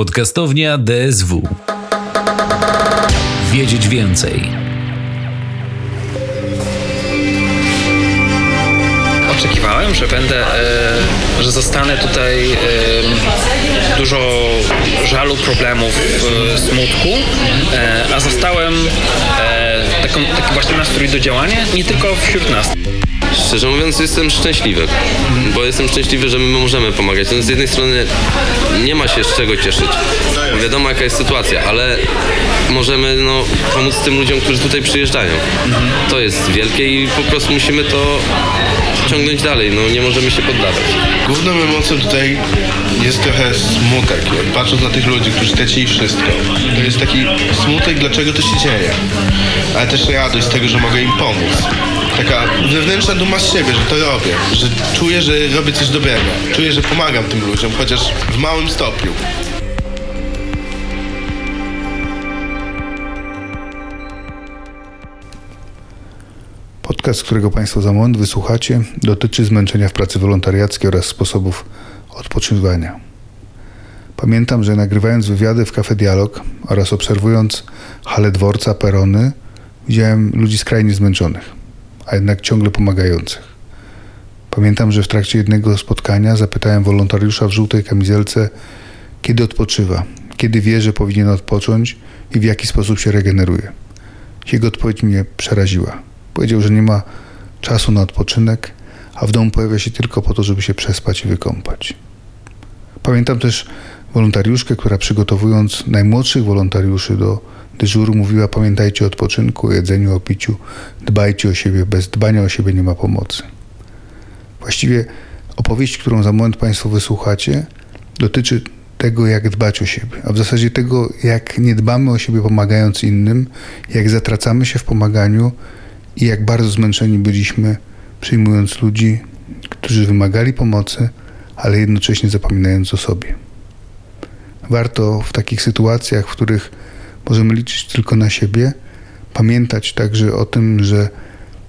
Podcastownia DSW. Wiedzieć więcej. Oczekiwałem, że będę, e, że zostanę tutaj e, dużo żalu, problemów, e, smutku, e, a zostałem e, taką, taki właśnie nastrój do działania, nie tylko wśród nas. Szczerze mówiąc jestem szczęśliwy, bo jestem szczęśliwy, że my możemy pomagać. No, z jednej strony nie ma się z czego cieszyć. Wiadomo jaka jest sytuacja, ale możemy no, pomóc tym ludziom, którzy tutaj przyjeżdżają. To jest wielkie i po prostu musimy to ciągnąć dalej, no nie możemy się poddawać. Główną emocją tutaj jest trochę smutek, patrząc na tych ludzi, którzy tracili wszystko. To jest taki smutek, dlaczego to się dzieje, ale też radość z tego, że mogę im pomóc. Taka wewnętrzna duma z siebie, że to robię, że czuję, że robię coś dobrego. Czuję, że pomagam tym ludziom, chociaż w małym stopniu. Podcast, którego Państwo za moment wysłuchacie, dotyczy zmęczenia w pracy wolontariackiej oraz sposobów odpoczywania. Pamiętam, że nagrywając wywiady w Cafe Dialog oraz obserwując halę dworca, perony, widziałem ludzi skrajnie zmęczonych, a jednak ciągle pomagających. Pamiętam, że w trakcie jednego spotkania zapytałem wolontariusza w żółtej kamizelce, kiedy odpoczywa, kiedy wie, że powinien odpocząć i w jaki sposób się regeneruje. Jego odpowiedź mnie przeraziła. Powiedział, że nie ma czasu na odpoczynek, a w domu pojawia się tylko po to, żeby się przespać i wykąpać. Pamiętam też wolontariuszkę, która przygotowując najmłodszych wolontariuszy do dyżuru mówiła: Pamiętajcie o odpoczynku, o jedzeniu, o piciu, dbajcie o siebie, bez dbania o siebie nie ma pomocy. Właściwie opowieść, którą za moment Państwo wysłuchacie, dotyczy tego, jak dbać o siebie, a w zasadzie tego, jak nie dbamy o siebie pomagając innym, jak zatracamy się w pomaganiu i jak bardzo zmęczeni byliśmy przyjmując ludzi, którzy wymagali pomocy, ale jednocześnie zapominając o sobie. Warto w takich sytuacjach, w których możemy liczyć tylko na siebie, pamiętać także o tym, że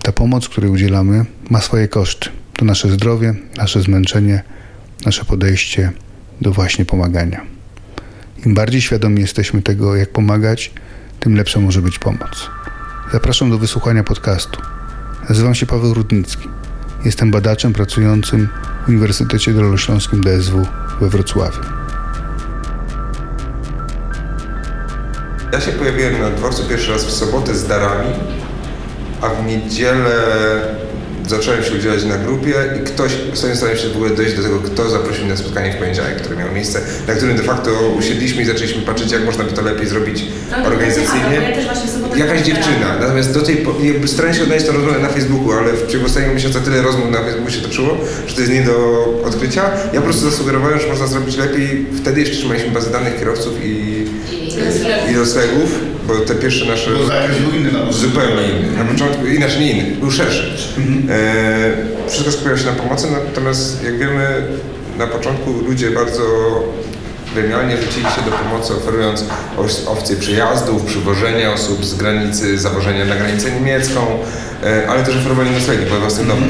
ta pomoc, której udzielamy, ma swoje koszty. To nasze zdrowie, nasze zmęczenie, nasze podejście do właśnie pomagania. Im bardziej świadomi jesteśmy tego, jak pomagać, tym lepsza może być pomoc. Zapraszam do wysłuchania podcastu. Nazywam się Paweł Rudnicki. Jestem badaczem pracującym w Uniwersytecie Dolnośląskim DSW we Wrocławiu. Ja się pojawiłem na dworcu pierwszy raz w sobotę z darami, a w niedzielę zacząłem się udzielać na grupie i ktoś, sobie starałem się w ogóle dojść do tego, kto zaprosił mnie na spotkanie w poniedziałek, które miało miejsce, na którym de facto usiedliśmy i zaczęliśmy patrzeć, jak można by to lepiej zrobić No, organizacyjnie. ja też właśnie w Jakaś dziewczyna, natomiast do tej po- jakby starałem się odnaleźć tę rozmowę na Facebooku, ale w ciągu ostatniego miesiąca tyle rozmów na Facebooku się toczyło, że to jest nie do odkrycia. Ja po prostu zasugerowałem, że można zrobić lepiej. Wtedy jeszcze trzymaliśmy bazę danych kierowców i, i noclegów, bo te pierwsze nasze... był inny na Zupełnie inny. Na początku, inaczej nie inny, był szerszy. E, wszystko skupiało się na pomocy, natomiast jak wiemy, na początku ludzie bardzo gremialnie rzucili się do pomocy, oferując opcje przyjazdów, przywożenia osób z granicy, zawożenia na granicę niemiecką, e, ale też oferowali noclegi we własnych domach.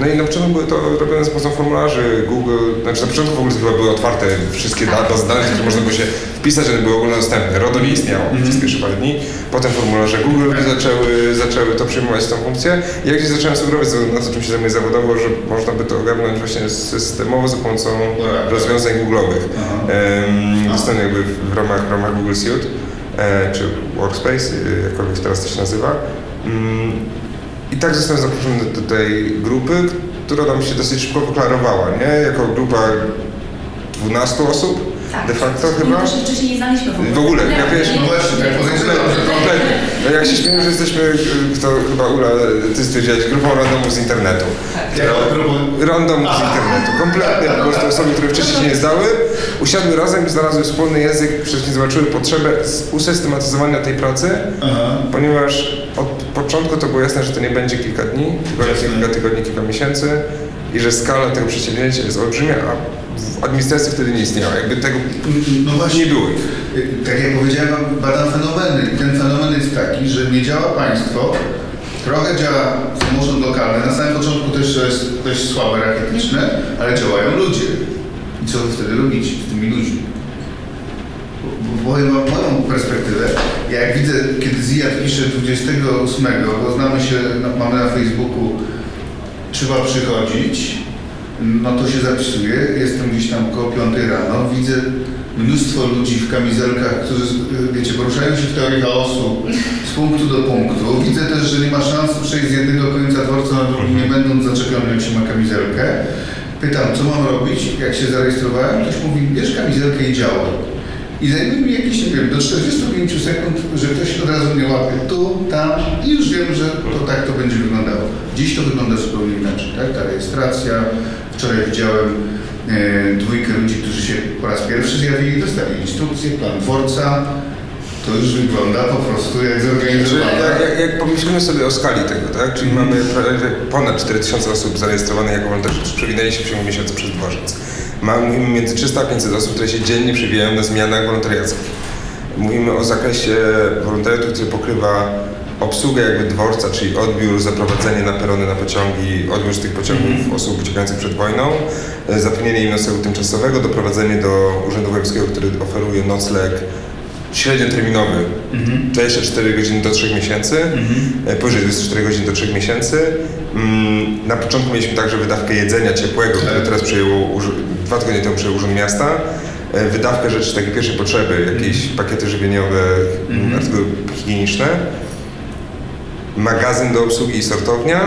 No i na początku były to robione za pomocą formularzy Google, znaczy na początku w ogóle chyba były otwarte wszystkie da- bazy danych, które można było się wpisać, one były ogólnodostępne. RODO nie istniało przez pierwsze parę dni. Potem formularze Google zaczęły, zaczęły to przyjmować tą funkcję. I ja gdzieś zacząłem sugerować, na to czym się zajmuję zawodowo, że można by to ogarnąć właśnie systemowo za pomocą rozwiązań Google'owych. Dostępne jakby w ramach, w ramach Google Suite, e, czy Workspace, e, jakkolwiek teraz to się nazywa. Mm, I tak zostałem zaproszony do, tej grupy, która nam się dosyć szybko wyklarowała, nie? Jako grupa 12 osób, de facto chyba. Tak. My też wcześniej nie znaliśmy w ogóle. W ogóle, ja wiesz, No właśnie, tak podejrzewam, że to- kompletnie. No jak się śmiejemy, że jesteśmy, to chyba Ula, ty stwierdziłeś, grupą randomów z internetu. Grupą- Randomów z internetu, kompletnie, po prostu osoby, które wcześniej się nie zdały, usiadły razem i znalazły wspólny język, przecież zobaczyły potrzebę usystematyzowania tej pracy, ponieważ od początku to było jasne, że to nie będzie kilka dni, tylko kilka tygodni, kilka miesięcy i że skala tego przedsięwzięcia jest olbrzymia, a administracji wtedy nie istniała, jakby tego No właśnie. nie było. Tak jak powiedziałem, badam fenomeny i ten fenomen jest taki, że nie działa państwo, trochę działa samorząd lokalny, na samym początku też to jest dość słabe, rakietyczne, ale działają ludzie. I co wy wtedy robicie z tymi ludźmi? wam moją perspektywę. Jak widzę, kiedy Ziyad pisze 28, bo znamy się, no, mamy na Facebooku, trzeba przychodzić, no to się zapisuję, jestem gdzieś tam koło 5 rano, widzę mnóstwo ludzi w kamizelkach, którzy, y, wiecie, poruszają się w teorii chaosu z punktu do punktu. Widzę też, że nie ma szans przejść z jednego końca dworca na drugi, nie będąc zaczepionym, jak się ma kamizelkę. Pytam, co mam robić, jak się zarejestrowałem, ktoś mówi, bierz kamizelkę i działaj. I zajmuje mi jakieś, nie wiem, do 45 sekund, że ktoś od razu mnie łapie tu, tam i już wiem, że to tak to będzie wyglądało. Dziś to wygląda zupełnie inaczej, tak? Ta rejestracja. Wczoraj widziałem e, dwójkę ludzi, którzy się po raz pierwszy zjawili, dostali instrukcję, plan dworca. To już wygląda po prostu jak zorganizowane. jak, jak, jak pomyślimy sobie o skali tego, tak? Czyli mamy prawie ponad 4000 osób zarejestrowanych jako wolontariusze, którzy przewinęli się w ciągu miesiąca przez dworzec. Mamy między 300 a 500 osób, które się dziennie przewijają na zmianach wolontariackich. Mówimy o zakresie wolontariatu, który pokrywa obsługę jakby dworca, czyli odbiór, zaprowadzenie na perony na pociągi, odbiór z tych pociągów osób uciekających przed wojną, e, zapewnienie im noclegu tymczasowego, doprowadzenie do Urzędu Wojewódzkiego, który oferuje nocleg średnioterminowy, 24 godziny do 3 miesięcy, e, powyżej 24 godziny do 3 miesięcy. Mm, Na początku mieliśmy także wydawkę jedzenia ciepłego, które teraz przejęło, dwa tygodnie temu przejął Urząd Miasta. E, Wydawkę rzeczy takiej pierwszej potrzeby, jakieś pakiety żywieniowe, mm, artykuły higieniczne. Magazyn do obsługi i sortownia,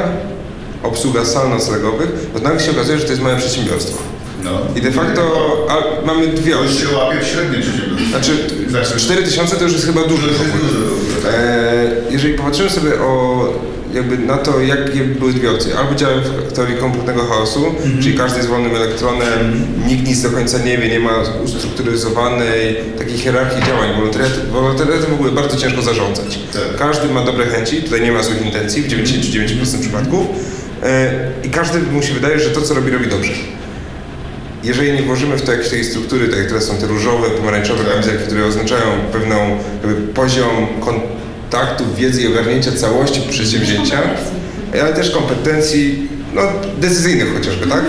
obsługa sal noclegowych, bo nagle się okazuje, że to jest małe przedsiębiorstwo. No. I de facto a, mamy dwie To opcje. się łapie w średnim przedsiębiorstwie. Znaczy, Znaczy- 4000 to już jest chyba dużo. To już jest dużo. E, jeżeli popatrzymy sobie o, jakby na to, jakie były dwie opcje. Albo działamy w teorii kompletnego chaosu, czyli każdy jest wolnym elektronem, nikt nic do końca nie wie, nie ma ustrukturyzowanej takiej hierarchii działań. Wolontariat- Wolontariatem w ogóle bardzo ciężko zarządzać. Tak. Każdy ma dobre chęci, tutaj nie ma złych intencji w 99% przypadków e, i każdy mu się wydaje, że to, co robi, robi dobrze jeżeli nie włożymy w to jakieś takiej struktury, tak jak teraz są te różowe, pomarańczowe kamizelki, które oznaczają pewną jakby poziom kontaktu, wiedzy i ogarnięcia całości przedsięwzięcia, ale też kompetencji no, decyzyjnych chociażby, tak?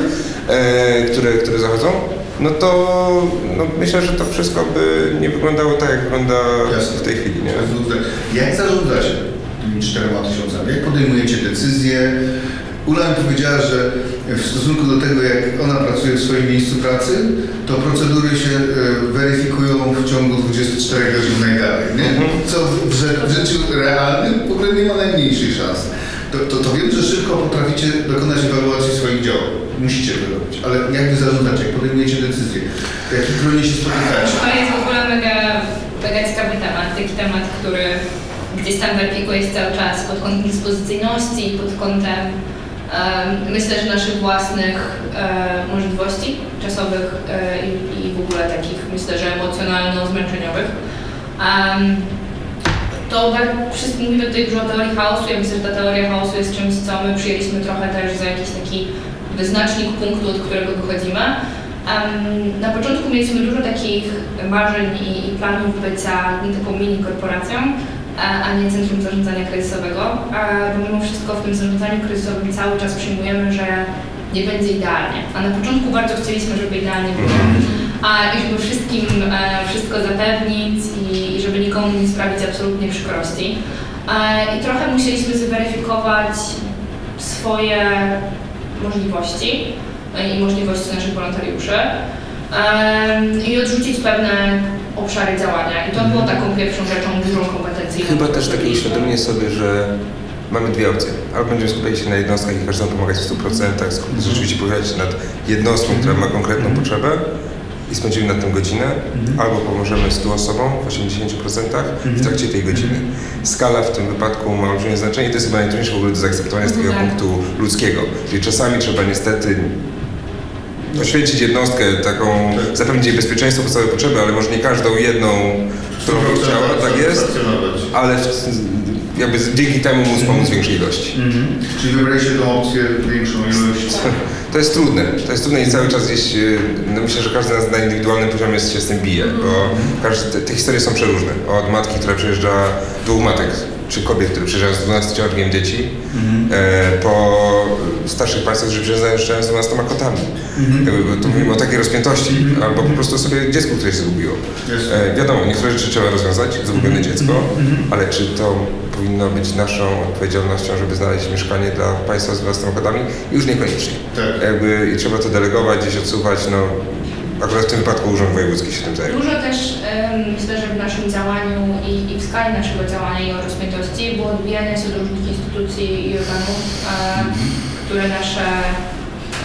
E, które, które zachodzą, no to no, myślę, że to wszystko by nie wyglądało tak, jak wygląda Jasne. w tej chwili. Nie? Jak zarządzacie tymi czterema tysiącami? Jak podejmujecie decyzje? Ula mi powiedziała, że w stosunku do tego, jak ona pracuje w swoim miejscu pracy, to procedury się e, weryfikują w ciągu 24 godzin najdalej. Nie? W ogóle nie ma najmniejszej szansy. To, to, to wiem, że szybko potraficie dokonać ewaluacji swoich działań. Musicie to robić. Ale jak wy zarządzacie, jak podejmujecie decyzje? W jakim gronie się spotykacie? To jest w ogóle mega, mega ciekawy temat, taki temat, który gdzieś tam weryfikuje się cały czas pod kątem dyspozycyjności, pod kątem em, myślę, że naszych własnych możliwości czasowych e, i, i w ogóle takich myślę, że emocjonalno-zmęczeniowych. Em, to wszystkim mówimy tutaj dużo o teorii chaosu. Ja myślę, że ta teoria chaosu jest czymś, co my przyjęliśmy trochę też za jakiś taki wyznacznik punktu, od którego wychodzimy. Em, na początku mieliśmy dużo takich marzeń i, i planów bycia taką mini korporacją, a, a nie centrum zarządzania kryzysowego, a, bo mimo wszystko w tym zarządzaniu kryzysowym cały czas przyjmujemy, że nie będzie idealnie. A na początku bardzo chcieliśmy, żeby idealnie było. A, I żeby wszystkim e, wszystko zapewnić i, i żeby nikomu nie sprawić absolutnie przykrości. E, I trochę musieliśmy zweryfikować swoje możliwości e, i możliwości naszych wolontariuszy i odrzucić pewne obszary działania. I to było taką pierwszą rzeczą, dużą kompetencją. Chyba też takie uświadomienie sobie, że mamy dwie opcje. Albo będziemy skupiać się na jednostkach i każdemu pomagać w 100%, skup- rzeczywiście pochylać się nad jednostką, która ma konkretną potrzebę i spędzimy nad tym godzinę, albo pomożemy 100 osobom w 80% w trakcie tej godziny. Skala w tym wypadku ma olbrzymie znaczenie i to jest chyba najtrudniejsze w ogóle do zaakceptowania z takiego Tak. punktu ludzkiego. Czyli czasami trzeba niestety oświęcić jednostkę, taką, zapewnić jej bezpieczeństwo, podstawowe potrzeby, ale może nie każdą jedną, którą by chciała, tak jest, ale w, jakby dzięki temu móc pomóc większej ilości. Mhm. Czyli wybraliście tą opcję większą ilość. To jest trudne, to jest trudne i cały czas gdzieś, yy, no myślę, że każdy nas na indywidualnym poziomie się z tym bije, bo każdy, te, te historie są przeróżne. Od matki, która przyjeżdża, dwóch matek, czy kobiet, które przyjeżdżają z 12 dzieci, e, po starszych państwach, którzy przyjeżdżają z 12 kotami. Jakby, bo tu mówimy o takiej rozpiętości, albo po prostu sobie dziecku, które się zgubiło. E, wiadomo, niektóre rzeczy trzeba rozwiązać, zgubione dziecko, ale czy to powinno być naszą odpowiedzialnością, żeby znaleźć mieszkanie dla państwa z 12 kotami? Już niekoniecznie. Jakby, I trzeba to delegować, gdzieś odsuwać, no akurat w tym wypadku Urząd Wojewódzki się tym zajmuje. Dużo też myślę, że w naszym działaniu i, i w skali naszego działania i o rozpiętości było odbijanie się do różnych instytucji i organów, e, które nasze,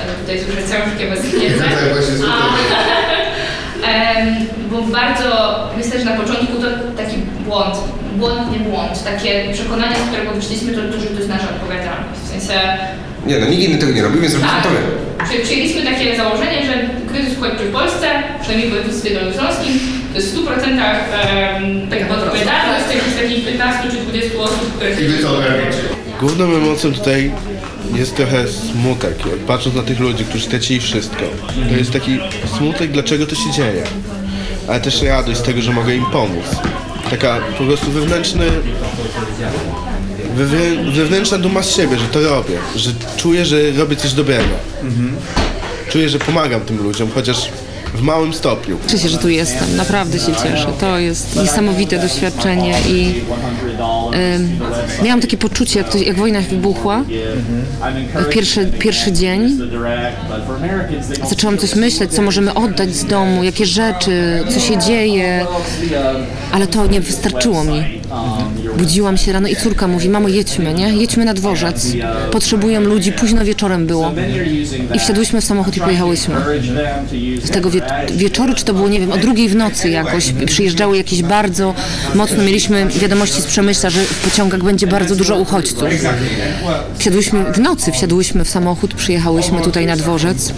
e, tutaj słyszę ciężkie bezpieczne, Tak, bo bardzo, myślę, że na początku to taki błąd, błąd, nie błąd, takie przekonanie, z którego wyszliśmy, to, to że to jest nasza odpowiedzialność. W sensie, Nie, no nikt inny tego nie robi, więc robiliśmy to my. Przy- Przyjęliśmy takie założenie, że kryzys uchodźczy w Polsce, przynajmniej w województwie dolnośląskim, to jest w 100% um, taka odpowiedzialność jakichś takich 15 czy 20 osób, które się Główną emocją tutaj jest trochę smutek. Patrząc na tych ludzi, którzy stracili wszystko. To jest taki smutek, dlaczego to się dzieje. Ale też radość z tego, że mogę im pomóc. Taka po prostu wewnętrzny... Wewnę, wewnętrzna duma z siebie, że to robię. Że czuję, że robię coś dobrego. Czuję, że pomagam tym ludziom, chociaż w małym stopniu. Cieszę się, że tu jestem. Naprawdę się cieszę. To jest niesamowite doświadczenie i ym, miałam takie poczucie, jak, to, jak wojna wybuchła, pierwszy, pierwszy dzień, zaczęłam coś myśleć, co możemy oddać z domu, jakie rzeczy, co się dzieje, ale to nie wystarczyło mi. Budziłam się rano i córka mówi, mamo jedźmy, nie? Jedźmy na dworzec. Potrzebuję ludzi, późno wieczorem było. I wsiadłyśmy w samochód i pojechałyśmy. Z tego wie wieczoru, czy to było, nie wiem, o drugiej w nocy jakoś, przyjeżdżały jakieś bardzo mocno, mieliśmy wiadomości z Przemyśla, że w pociągach będzie bardzo dużo uchodźców. Wsiadłyśmy w nocy, wsiadłyśmy w samochód, przyjechałyśmy tutaj na dworzec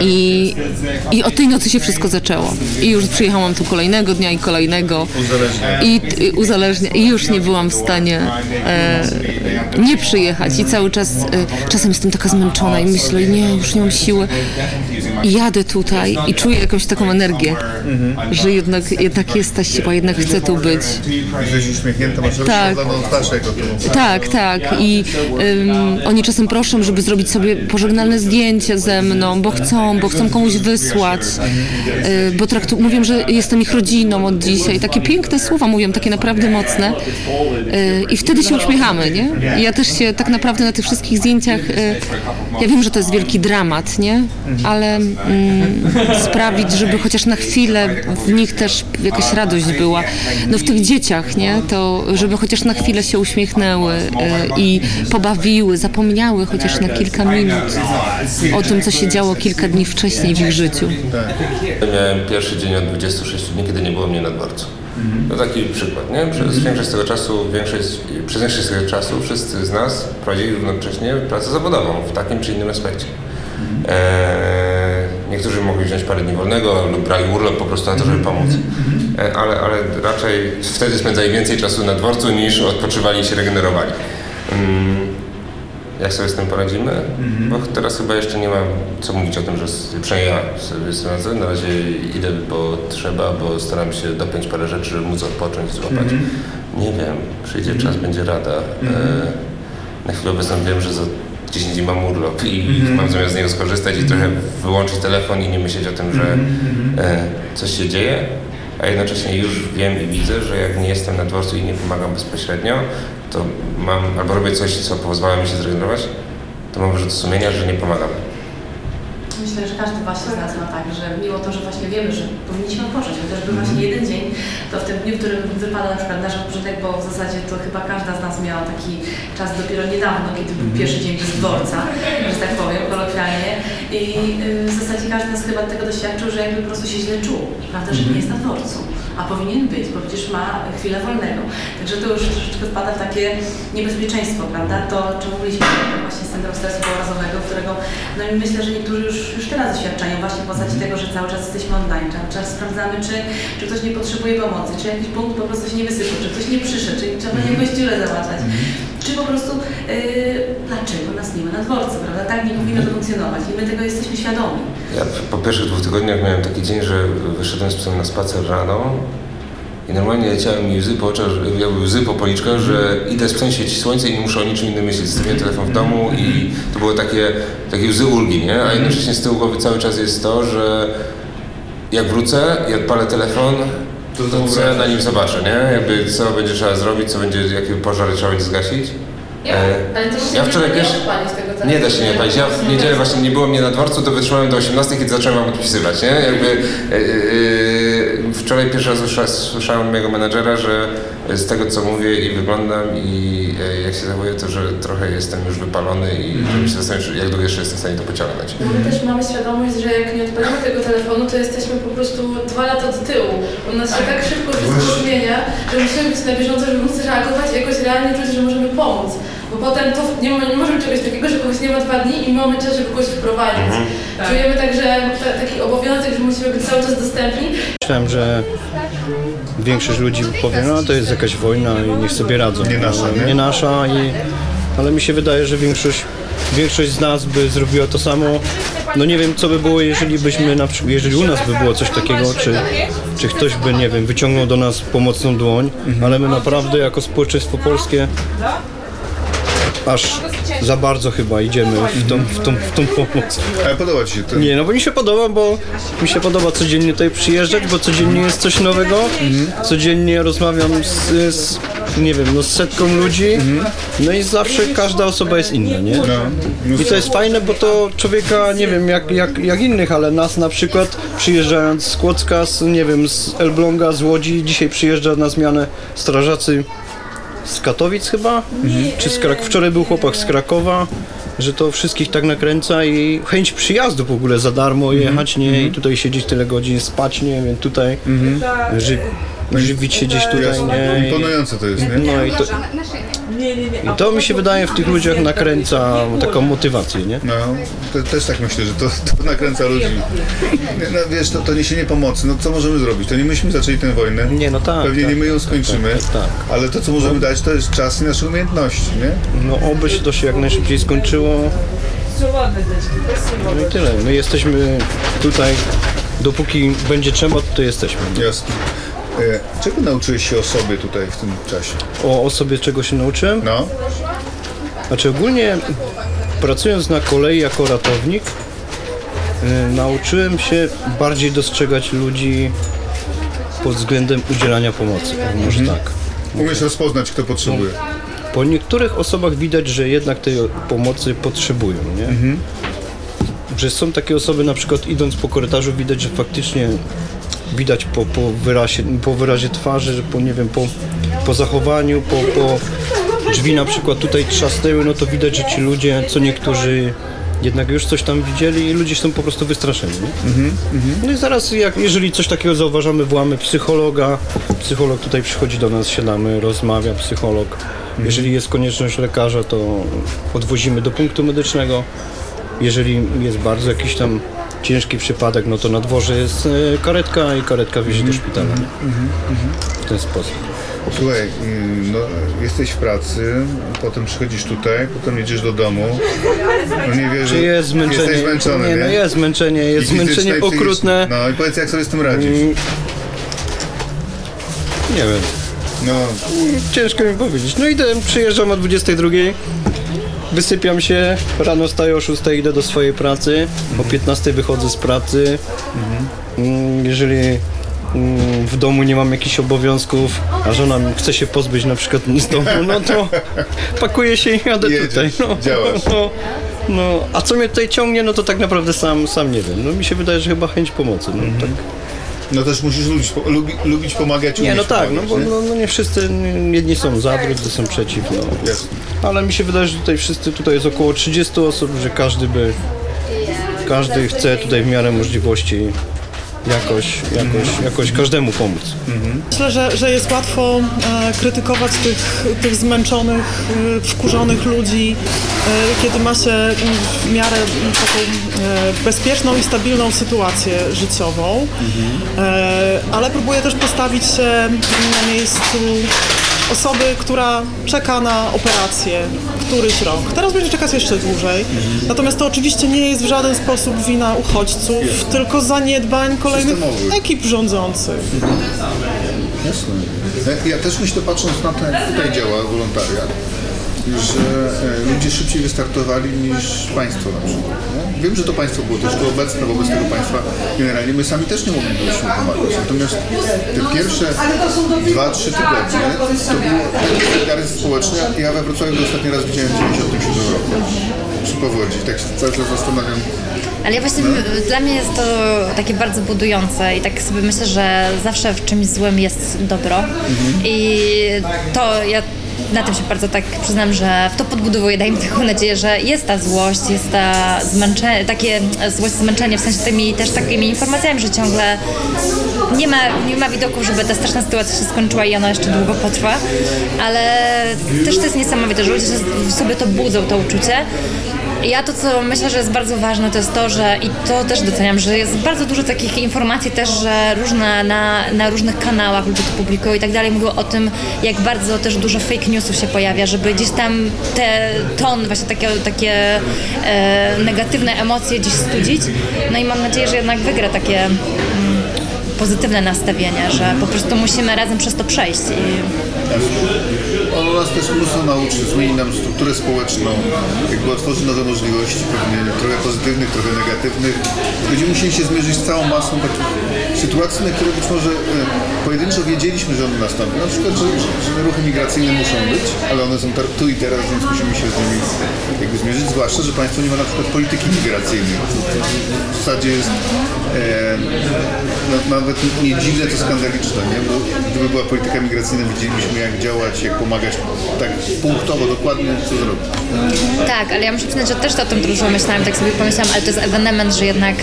i, i tej nocy się wszystko zaczęło. I już przyjechałam tu kolejnego dnia i kolejnego i, i uzależnia i już nie byłam w stanie e, nie przyjechać i cały czas, e, czasem jestem taka zmęczona i myślę, nie, już nie mam siły jadę tutaj i czuję jakąś taką energię, że jednak, jednak jest ta siła, jednak chcę tu być. Jesteś uśmiechnięta, masz Tak. Tak, tak. I ym, oni czasem proszą, żeby zrobić sobie pożegnalne zdjęcie ze mną, bo chcą, bo chcą komuś wysłać, y, bo traktu- mówią, że jestem ich rodziną od dzisiaj. Takie piękne słowa mówią, takie naprawdę mocne. Y, I wtedy się uśmiechamy, nie? I ja też się tak naprawdę na tych wszystkich zdjęciach, y, ja wiem, że to jest wielki dramat, nie? Ale sprawić, żeby chociaż na chwilę w nich też jakaś radość była. No w tych dzieciach, nie? To żeby chociaż na chwilę się uśmiechnęły y, i pobawiły, zapomniały chociaż na kilka minut o tym, co się działo kilka dni wcześniej w ich życiu. Miałem pierwszy dzień od 26 dni, kiedy nie było mnie na dworcu. To taki przykład, nie? Przez większość tego czasu, większość, przez większość tego czasu wszyscy z nas prowadzili równocześnie pracę zawodową w takim czy innym aspekcie. Eee, niektórzy mogli wziąć parę dni wolnego lub brali urlop po prostu na to, żeby pomóc. E, ale, ale raczej wtedy spędzali więcej czasu na dworcu niż odpoczywali i się regenerowali. Mm, jak sobie z tym poradzimy? Bo teraz chyba jeszcze nie mam co mówić o tym, że przynajmniej ja sobie radzę. Na razie idę, bo trzeba, bo staram się dopiąć parę rzeczy, żeby móc odpocząć, złapać. Nie wiem, przyjdzie czas, będzie rada. E, na chwilę obecną wiem, że za 10 dni mam urlop i mam zamiast z niego skorzystać i trochę wyłączyć telefon i nie myśleć o tym, że e, coś się dzieje. A jednocześnie już wiem i widzę, że jak nie jestem na dworcu i nie pomagam bezpośrednio, to mam albo robię coś, co pozwala mi się zregenerować, to mam wyrzut sumienia, że nie pomagam. Myślę, że każdy właśnie z nas ma tak, że mimo to, że właśnie wiemy, że powinniśmy odpocząć, chociażby właśnie jeden dzień, to w tym dniu, w którym wypada na przykład nasz odpoczynek, bo w zasadzie to chyba każda z nas miała taki czas dopiero niedawno, kiedy był pierwszy dzień bez dworca, że tak powiem kolokwialnie. I y, w zasadzie każdy z nas chyba tego doświadczył, że jakby po prostu się źle czuł, prawda, że nie jest na dworcu, a powinien być, bo przecież ma chwilę wolnego. Także to już troszeczkę wpada w takie niebezpieczeństwo, prawda, to o czym mówiliśmy, właśnie syndrom stresu pourazowego, którego no i myślę, że niektórzy już, już teraz doświadczają właśnie w postaci tego, że cały czas jesteśmy online, cały czas sprawdzamy, czy, czy ktoś nie potrzebuje pomocy, czy jakiś punkt po prostu się nie wysypał, czy ktoś nie przyszedł, czy trzeba jakąś dziurę załatwiać, czy po prostu yy, dlaczego nas nie ma na dworcu, prawda? Tak nie powinno to funkcjonować i my tego jesteśmy świadomi. Ja po pierwszych dwóch tygodniach miałem taki dzień, że wyszedłem z psem na spacer rano I normalnie leciały mi łzy po oczach, że- jakby łzy po policzkach, że idę sprzęć świeci słońce i nie muszę o niczym innym myśleć. Zostawiłem telefon w domu i to było takie, takie łzy ulgi, nie? A jednocześnie z tyłu głowy cały czas jest to, że jak wrócę i odpalę telefon, to, co ja na nim zobaczę, nie? Jakby co będzie trzeba zrobić, co będzie, jakie pożary trzeba będzie zgasić. E, Ale się ja nie wczoraj da pierwszy... nie odpalić tego. Nie da się nie palić. Ja w niedzielę właśnie nie było mnie na dworcu, to wytrzymałem do 18, kiedy zacząłem wam odpisywać, nie? Jakby e, wczoraj pierwszy raz słysza, słyszałem od mojego menadżera, że z tego co mówię i wyglądam i e, jak się zachowuję, to że trochę jestem już wypalony i żebym się zastanowił, czy jak długo jeszcze jestem w stanie to pociągnąć. Bo My też mamy świadomość, że jak nie odpalimy tego telefonu, to jesteśmy po prostu dwa lata do tyłu. U nas się tak szybko wszystko zmienia, że musimy być na bieżąco, żeby móc reagować i jakoś realnie czuć, że możemy pomóc. Bo potem to nie, nie możemy czegoś takiego, że kogoś nie ma dwa dni i mamy czas, żeby kogoś wprowadzić. Czujemy także ta, taki obowiązek, że musimy być cały czas dostępni Myślałem, że większość ludzi powie, no to jest jakaś wojna i niech sobie radzą. Nie nasza, Ale nie? Nie nasza, i, ale mi się wydaje, że większość, większość z nas by zrobiła to samo. No nie wiem, co by było, jeżeli byśmy, na przykład, jeżeli u nas by było coś takiego, czy, czy ktoś by, nie wiem, wyciągnął do nas pomocną dłoń, ale my naprawdę jako społeczeństwo polskie aż za bardzo chyba idziemy w tą, w tą, w tą pomoc. Ale podoba Ci się to? Nie, no bo mi się podoba, bo mi się podoba codziennie tutaj przyjeżdżać, bo codziennie jest coś nowego. Codziennie rozmawiam z, z nie wiem, no z setką ludzi. No i zawsze każda osoba jest inna, nie? I to jest fajne, bo to człowieka, nie wiem, jak, jak, jak innych, ale nas na przykład przyjeżdżając z Kłodzka, z, nie wiem, z Elbląga, z Łodzi, dzisiaj przyjeżdża na zmianę strażacy z Katowic chyba, czy z Krak- wczoraj był chłopak z Krakowa, że to wszystkich tak nakręca i chęć przyjazdu w ogóle za darmo jechać, nie, i tutaj siedzieć tyle godzin, spać, nie, wiem, tutaj ży, żywić się gdzieś tutaj, nie. i- Imponujące to jest, nie? No i to, i to mi się wydaje w tych ludziach nakręca taką motywację, nie? No, te, też tak myślę, że to, to nakręca ludzi. Nie, No, wiesz, to, to niesienie pomocy, no co możemy zrobić? To nie myśmy zaczęli tę wojnę. Nie, no tak. Pewnie tak, nie my ją tak, skończymy, Tak, tak, tak. ale to co możemy dać to jest czas i nasze umiejętności, nie? No oby się to się jak najszybciej skończyło. No i tyle. My jesteśmy tutaj, dopóki będzie trzeba, to jesteśmy. Jasne. E, czego nauczyłeś się o sobie tutaj w tym czasie? O, o sobie czego się nauczyłem? No, Znaczy ogólnie pracując na kolei jako ratownik y, nauczyłem się bardziej dostrzegać ludzi pod względem udzielania pomocy. Może tak. umiesz rozpoznać, kto potrzebuje. Po niektórych osobach widać, że jednak tej pomocy potrzebują, nie? Że są takie osoby, na przykład idąc po korytarzu, widać, że faktycznie widać po, po, wyrazie, po wyrazie twarzy, że po, nie wiem, po, po zachowaniu, po, po drzwi na przykład tutaj trzasnęły, no to widać, że ci ludzie, co niektórzy jednak już coś tam widzieli i ludzie są po prostu wystraszeni. Nie? No i zaraz, jak, jeżeli coś takiego zauważamy, wołamy psychologa, psycholog tutaj przychodzi do nas, siadamy, rozmawia, psycholog. Jeżeli jest konieczność lekarza, to odwozimy do punktu medycznego. Jeżeli jest bardzo jakiś tam ciężki przypadek, no to na dworze jest e, karetka i karetka wiezie do szpitala. nie? W ten sposób. Słuchaj, mm, no, jesteś w pracy, potem przychodzisz tutaj, potem jedziesz do domu. No nie wierzę, Czy jest zmęczenie? jesteś zmęczony, nie? nie, no jest zmęczenie, jest I zmęczenie psychiczne. okrutne. No i powiedz, jak sobie z tym radzisz? Mm, Nie wiem. No, Ciężko mi powiedzieć. No idę, przyjeżdżam o 22, wysypiam się, rano wstaję o 6, idę do swojej pracy, o 15 wychodzę z pracy. Mm, Jeżeli mm, w domu nie mam jakichś obowiązków, a żona chce się pozbyć na przykład z domu, no to pakuję się i jadę Jedziesz, tutaj. No, działasz. No, no, a co mnie tutaj ciągnie, no to tak naprawdę sam, sam nie wiem. No mi się wydaje, że chyba chęć pomocy. No, tak. No też musisz lubić, lubi, lubić pomagać, Nie, no tak, no pomagać, bo nie? no, no nie wszyscy, jedni są za, drudzy są przeciw, no. Ale mi się wydaje, że tutaj wszyscy, tutaj jest około 30 osób, że każdy by, każdy chce tutaj w miarę możliwości jakoś, jakoś, jakoś każdemu pomóc. Myślę, że, że jest łatwo e, krytykować tych, tych zmęczonych, e, wkurzonych ludzi, e, kiedy ma się w miarę taką e, bezpieczną i stabilną sytuację życiową, e, ale próbuję też postawić się na miejscu osoby, która czeka na operację któryś rok. Teraz będzie czekać jeszcze dłużej. Natomiast to oczywiście nie jest w żaden sposób wina uchodźców, tylko zaniedbań kolejnych Systemowych. ekip rządzących. Jasne. Ja też myślę, patrząc na to, jak tutaj działa wolontariat, że e, ludzie szybciej wystartowali niż państwo na przykład. Wiem, że to państwo było też tu obecne wobec tego państwa. Generalnie my sami też nie moglibyśmy pomagać. Natomiast te pierwsze dwa, trzy tygodnie to takie solidaryzm społeczny. Ja we Wrocławiu ostatni raz widziałem w 97 roku przy powodzi. Tak się cały czas zastanawiam, Ale ja właśnie, dla mnie jest to takie bardzo budujące i tak sobie myślę, że zawsze w czymś złym jest dobro. I to ja na tym się bardzo tak przyznam, że to podbudowuje, daje mi taką nadzieję, że jest ta złość, jest ta zmęczenie, takie złość, zmęczenie, w sensie tymi też takimi informacjami, że ciągle nie ma, nie ma widoku, żeby ta straszna sytuacja się skończyła i ona jeszcze długo potrwa, ale też to jest niesamowite, że ludzie sobie to budzą, to uczucie. Ja to, co myślę, że jest bardzo ważne, to jest to, że i to też doceniam, że jest bardzo dużo takich informacji też, że różne na, na różnych kanałach ludzie to publikują i tak dalej, mówią o tym, jak bardzo też dużo fake newsów się pojawia, żeby gdzieś tam te ton, właśnie takie, takie e, negatywne emocje gdzieś studzić. No i mam nadzieję, że jednak wygra takie mm, pozytywne nastawienie, że po prostu musimy razem przez to przejść. I, Ono nas też mocno nauczy, zmieni nam strukturę społeczną, jakby otworzy nowe możliwości, pewnie trochę pozytywnych, trochę negatywnych. Będziemy musieli się zmierzyć z całą masą takich sytuacji, na które być może e, pojedynczo wiedzieliśmy, że one nastąpią. Na przykład, że, że, ruchy migracyjne muszą być, ale one są tu i teraz, więc musimy się z nimi jakby zmierzyć, zwłaszcza, że państwo nie ma na przykład polityki migracyjnej. W zasadzie jest e, no, nawet nie dziwne, to skandaliczne, nie? Bo gdyby była polityka migracyjna, wiedzielibyśmy jak działać, jak pomagać tak punktowo, dokładnie co zrobić. Tak, ale ja muszę przyznać, że też o tym dużo myślałam, tak sobie pomyślałam, ale to jest ewenement, że jednak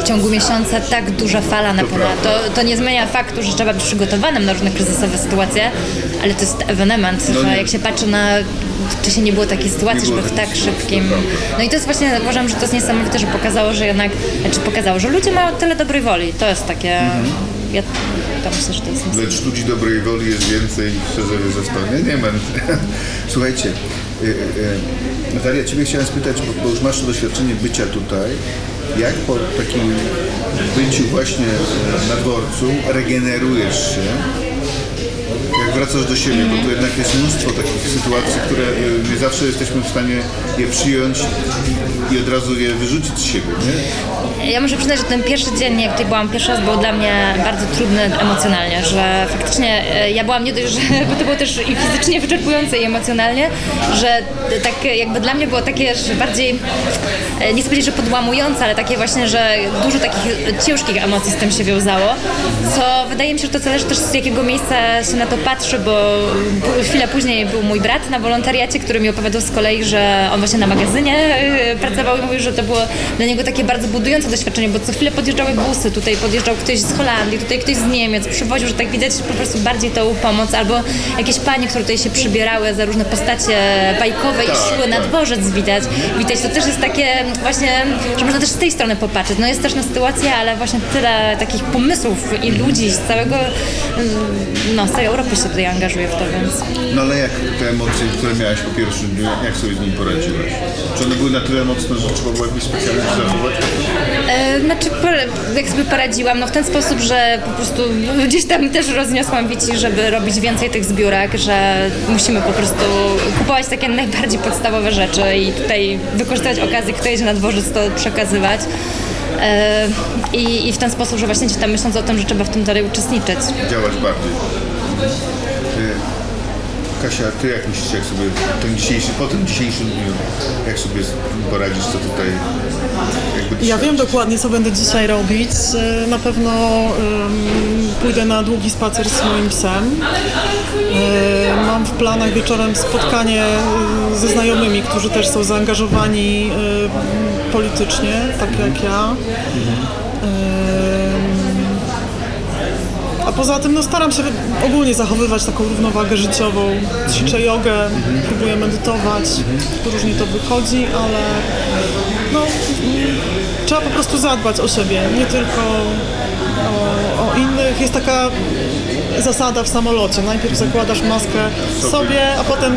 w ciągu miesiąca tak duża fala napływa. To, to nie zmienia faktu, że trzeba być przygotowanym na różne kryzysowe sytuacje, ale to jest ewenement, No że nie. jak się patrzy na wcześniej nie było takiej sytuacji, żeby w tak szybkim... to. No i to jest właśnie, uważam, że to jest niesamowite, że pokazało, że jednak, znaczy pokazało, że ludzie mają tyle dobrej woli. To jest takie... Mhm. Ja to myślę, że to jest niesamowite. Lecz ludzi dobrej woli jest więcej, szczerze wierzę w to. Nie, nie wiem. Słuchajcie, y, y, y, Natalia, Ciebie chciałem spytać, bo, bo już masz to doświadczenie bycia tutaj. Jak po takim byciu właśnie na dworcu regenerujesz się? Jak wracasz do siebie, bo tu jednak jest mnóstwo takich sytuacji, które y, nie zawsze jesteśmy w stanie je przyjąć i, od razu je wyrzucić z siebie, nie? Ja muszę przyznać, że ten pierwszy dzień, jak tutaj byłam pierwszy raz, był dla mnie bardzo trudny emocjonalnie, że faktycznie e, ja byłam nie dość, że bo to było też i fizycznie wyczerpujące i emocjonalnie, że tak jakby dla mnie było takie, że bardziej, e, nie chcę powiedzieć, że podłamujące, ale takie właśnie, że dużo takich ciężkich emocji z tym się wiązało, co wydaje mi się, że to zależy też z jakiego miejsca się na to patrzy, bo chwilę później był mój brat na wolontariacie, który mi opowiadał z kolei, że on właśnie na magazynie e, pracował i mówił, że to było dla niego takie bardzo budujące doświadczenie, bo co chwilę podjeżdżały busy, tutaj podjeżdżał ktoś z Holandii, tutaj ktoś z Niemiec, przywoził, że tak widać po prostu bardziej tą pomoc, albo jakieś panie, które tutaj się przybierały za różne postacie bajkowe i szły na dworzec widać. Widać, to też jest takie właśnie, że można też z tej strony popatrzeć. No jest też na sytuację, ale właśnie tyle takich pomysłów i ludzi z całego, mm, no z całej Europy się tutaj angażuje w to, więc... No ale jak te emocje, które miałeś po pierwszym dniu, jak sobie z nimi poradziłeś? Czy one były na tyle mocne, że trzeba było jakoś specjalnie się zachować? E, Znaczy, jak sobie poradziłam, no w ten sposób, że po prostu gdzieś tam też rozniosłam wici, żeby robić więcej tych zbiórek, że musimy po prostu kupować takie najbardziej podstawowe rzeczy i tutaj wykorzystywać okazję, kto jedzie na dworzec, to przekazywać. E, I, I w ten sposób, że właśnie gdzieś tam myśląc o tym, że trzeba w tym dalej uczestniczyć. Działać bardziej. Kasia, ty jak myślisz, jak sobie ten dzisiejszy, po tym dzisiejszym dniu, jak sobie poradzisz, co tutaj jakby Ja wiem dokładnie, co będę dzisiaj robić. E, Na pewno em, pójdę na długi spacer z moim psem. E, Mam w planach wieczorem spotkanie e, ze znajomymi, którzy też są zaangażowani e, politycznie, tak jak ja. Em, poza tym no, staram się ogólnie zachowywać taką równowagę życiową. Ćwiczę jogę, próbuję medytować. Różnie to wychodzi, ale no, trzeba po prostu zadbać o siebie, nie tylko o, o innych. Jest taka zasada w samolocie. Najpierw zakładasz maskę sobie, a potem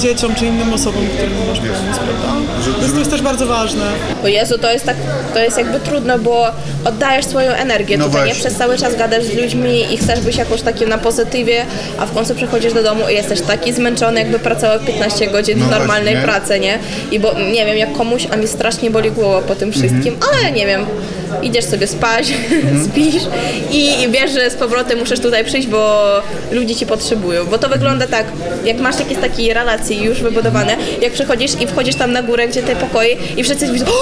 dzieciom czy innym osobom, którym masz pomóc, prawda? Więc to jest też bardzo ważne. Bo Jezu, to jest tak, to jest jakby trudno, bo oddajesz swoją energię No tutaj, nie? właśnie. Przez cały czas gadasz z ludźmi i chcesz być jakoś takim na pozytywie, a w końcu przychodzisz do domu i jesteś taki zmęczony, jakby pracował 15 godzin No w normalnej właśnie. pracy, nie? I bo nie wiem, jak komuś, a mi strasznie boli głowa po tym wszystkim, ale nie wiem, idziesz sobie spać, spisz i, i wiesz, że z powrotem musisz tutaj przyjść, bo ludzie ci potrzebują. Bo to wygląda tak, jak masz jakieś takie relacje już wybudowane, jak przychodzisz i wchodzisz tam na górę, gdzie te pokoje i wszyscy widzą, o,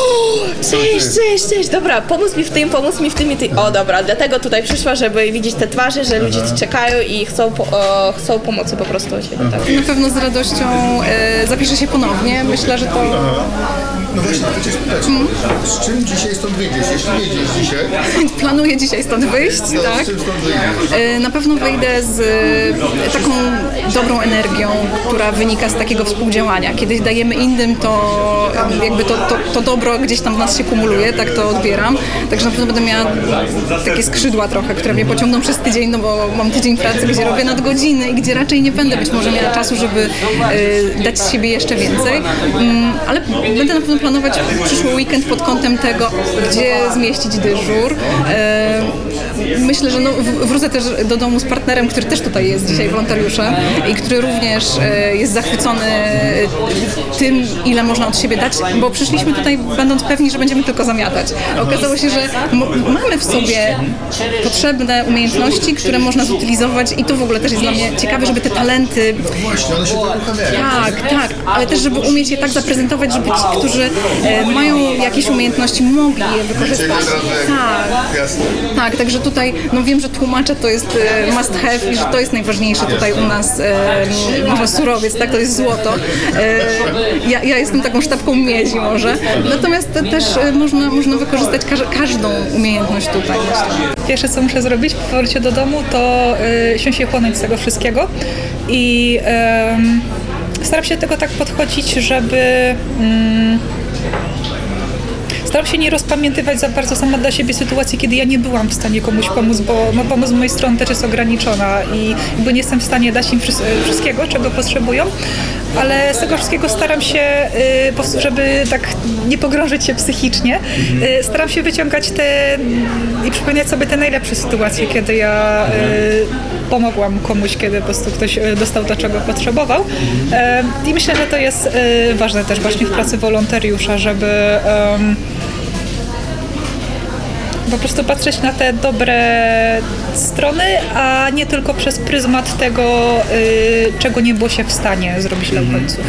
cześć, cześć, cześć, dobra, pomóż mi w tym, pomóż mi w tym i ty. O, dobra, dlatego tutaj przyszła, żeby widzieć te twarze, że ludzie ci czekają i chcą, po, o, chcą pomocy po prostu od ciebie. Tak. Na pewno z radością e, zapiszę się ponownie. Myślę, że to. No właśnie, chcę cię spytać, z czym dzisiaj stąd wyjdziesz? Jeśli wyjdziesz dzisiaj, Planuję dzisiaj stąd wyjść, to tak? z czym stąd wyjdziesz? E, Na pewno wyjdę z e, taką dobrą energią, która wynika z takiego współdziałania. Kiedy dajemy innym, to jakby to, to, to dobro gdzieś tam w nas się kumuluje, tak to odbieram. Także na pewno będę miała takie skrzydła trochę, które mnie pociągną przez tydzień, no bo mam tydzień pracy, gdzie robię nadgodziny i gdzie raczej nie będę być może miała czasu, żeby e, dać z siebie jeszcze więcej. Mm, Ale będę na pewno planować przyszły weekend pod kątem tego, gdzie zmieścić dyżur. E, Myślę, że no, wrócę też do domu z partnerem, który też tutaj jest dzisiaj wolontariuszem i który również e, jest zachwycony tym, ile można od siebie dać, bo przyszliśmy tutaj będąc pewni, że będziemy tylko zamiatać. Okazało się, że mamy w sobie potrzebne umiejętności, które można zutylizować i to w ogóle też jest dla mnie ciekawe, żeby te talenty Właśnie, one się tak, tak, ale też, żeby umieć je tak zaprezentować, żeby ci, którzy e, mają jakieś umiejętności, mogli je wykorzystać. Tak. Tak, także tutaj no wiem, że tłumacze to jest e, must have i że to jest najważniejsze tutaj u nas, e, może surowiec, tak, to jest złoto. E, ja, ja jestem taką sztabką miedzi może, natomiast te, też można, można wykorzystać każ, każdą umiejętność tutaj. Myślę. Pierwsze, co muszę zrobić po powrocie do domu, to y, siąść się chłonąć z tego wszystkiego i em, staram się do tego tak podchodzić, żeby mm, staram się nie rozpamiętywać za bardzo sama dla siebie sytuacji, kiedy ja nie byłam w stanie komuś pomóc, bo no, pomoc z mojej strony też jest ograniczona i jakby nie jestem w stanie dać im wszys- wszystkiego, czego potrzebują, ale z tego wszystkiego staram się, y, żeby tak nie pogrążyć się psychicznie, y, staram się wyciągać te i przypominać sobie te najlepsze sytuacje, kiedy ja y, pomogłam komuś, kiedy po prostu ktoś dostał to, czego potrzebował. E, I myślę, że to jest ważne też właśnie w pracy wolontariusza, żeby po prostu patrzeć na te dobre strony, a nie tylko przez pryzmat tego, y, czego nie było się w stanie zrobić dla uchodźców.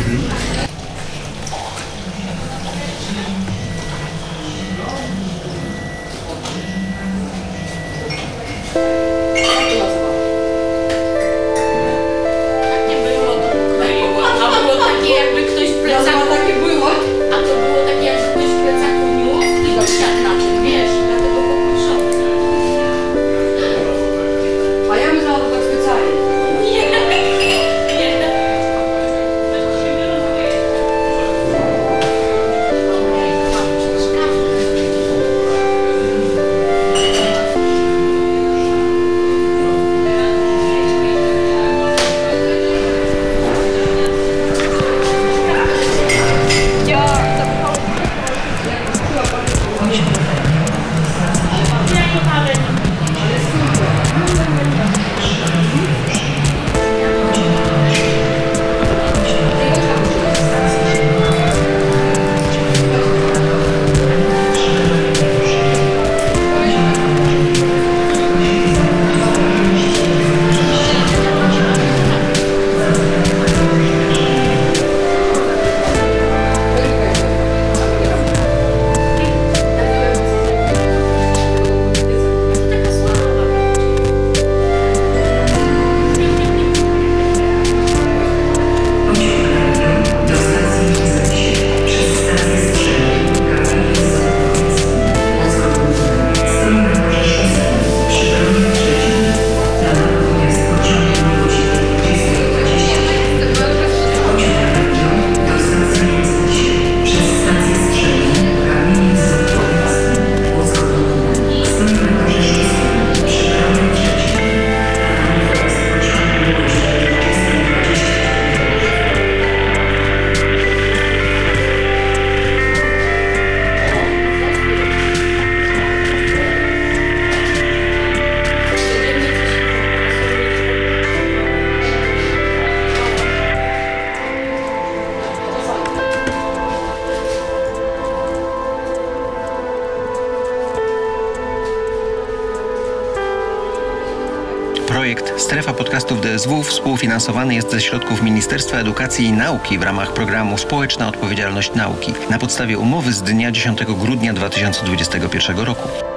DSW współfinansowany jest ze środków Ministerstwa Edukacji i Nauki w ramach programu Społeczna Odpowiedzialność Nauki na podstawie umowy z dnia 10 grudnia 2021 roku.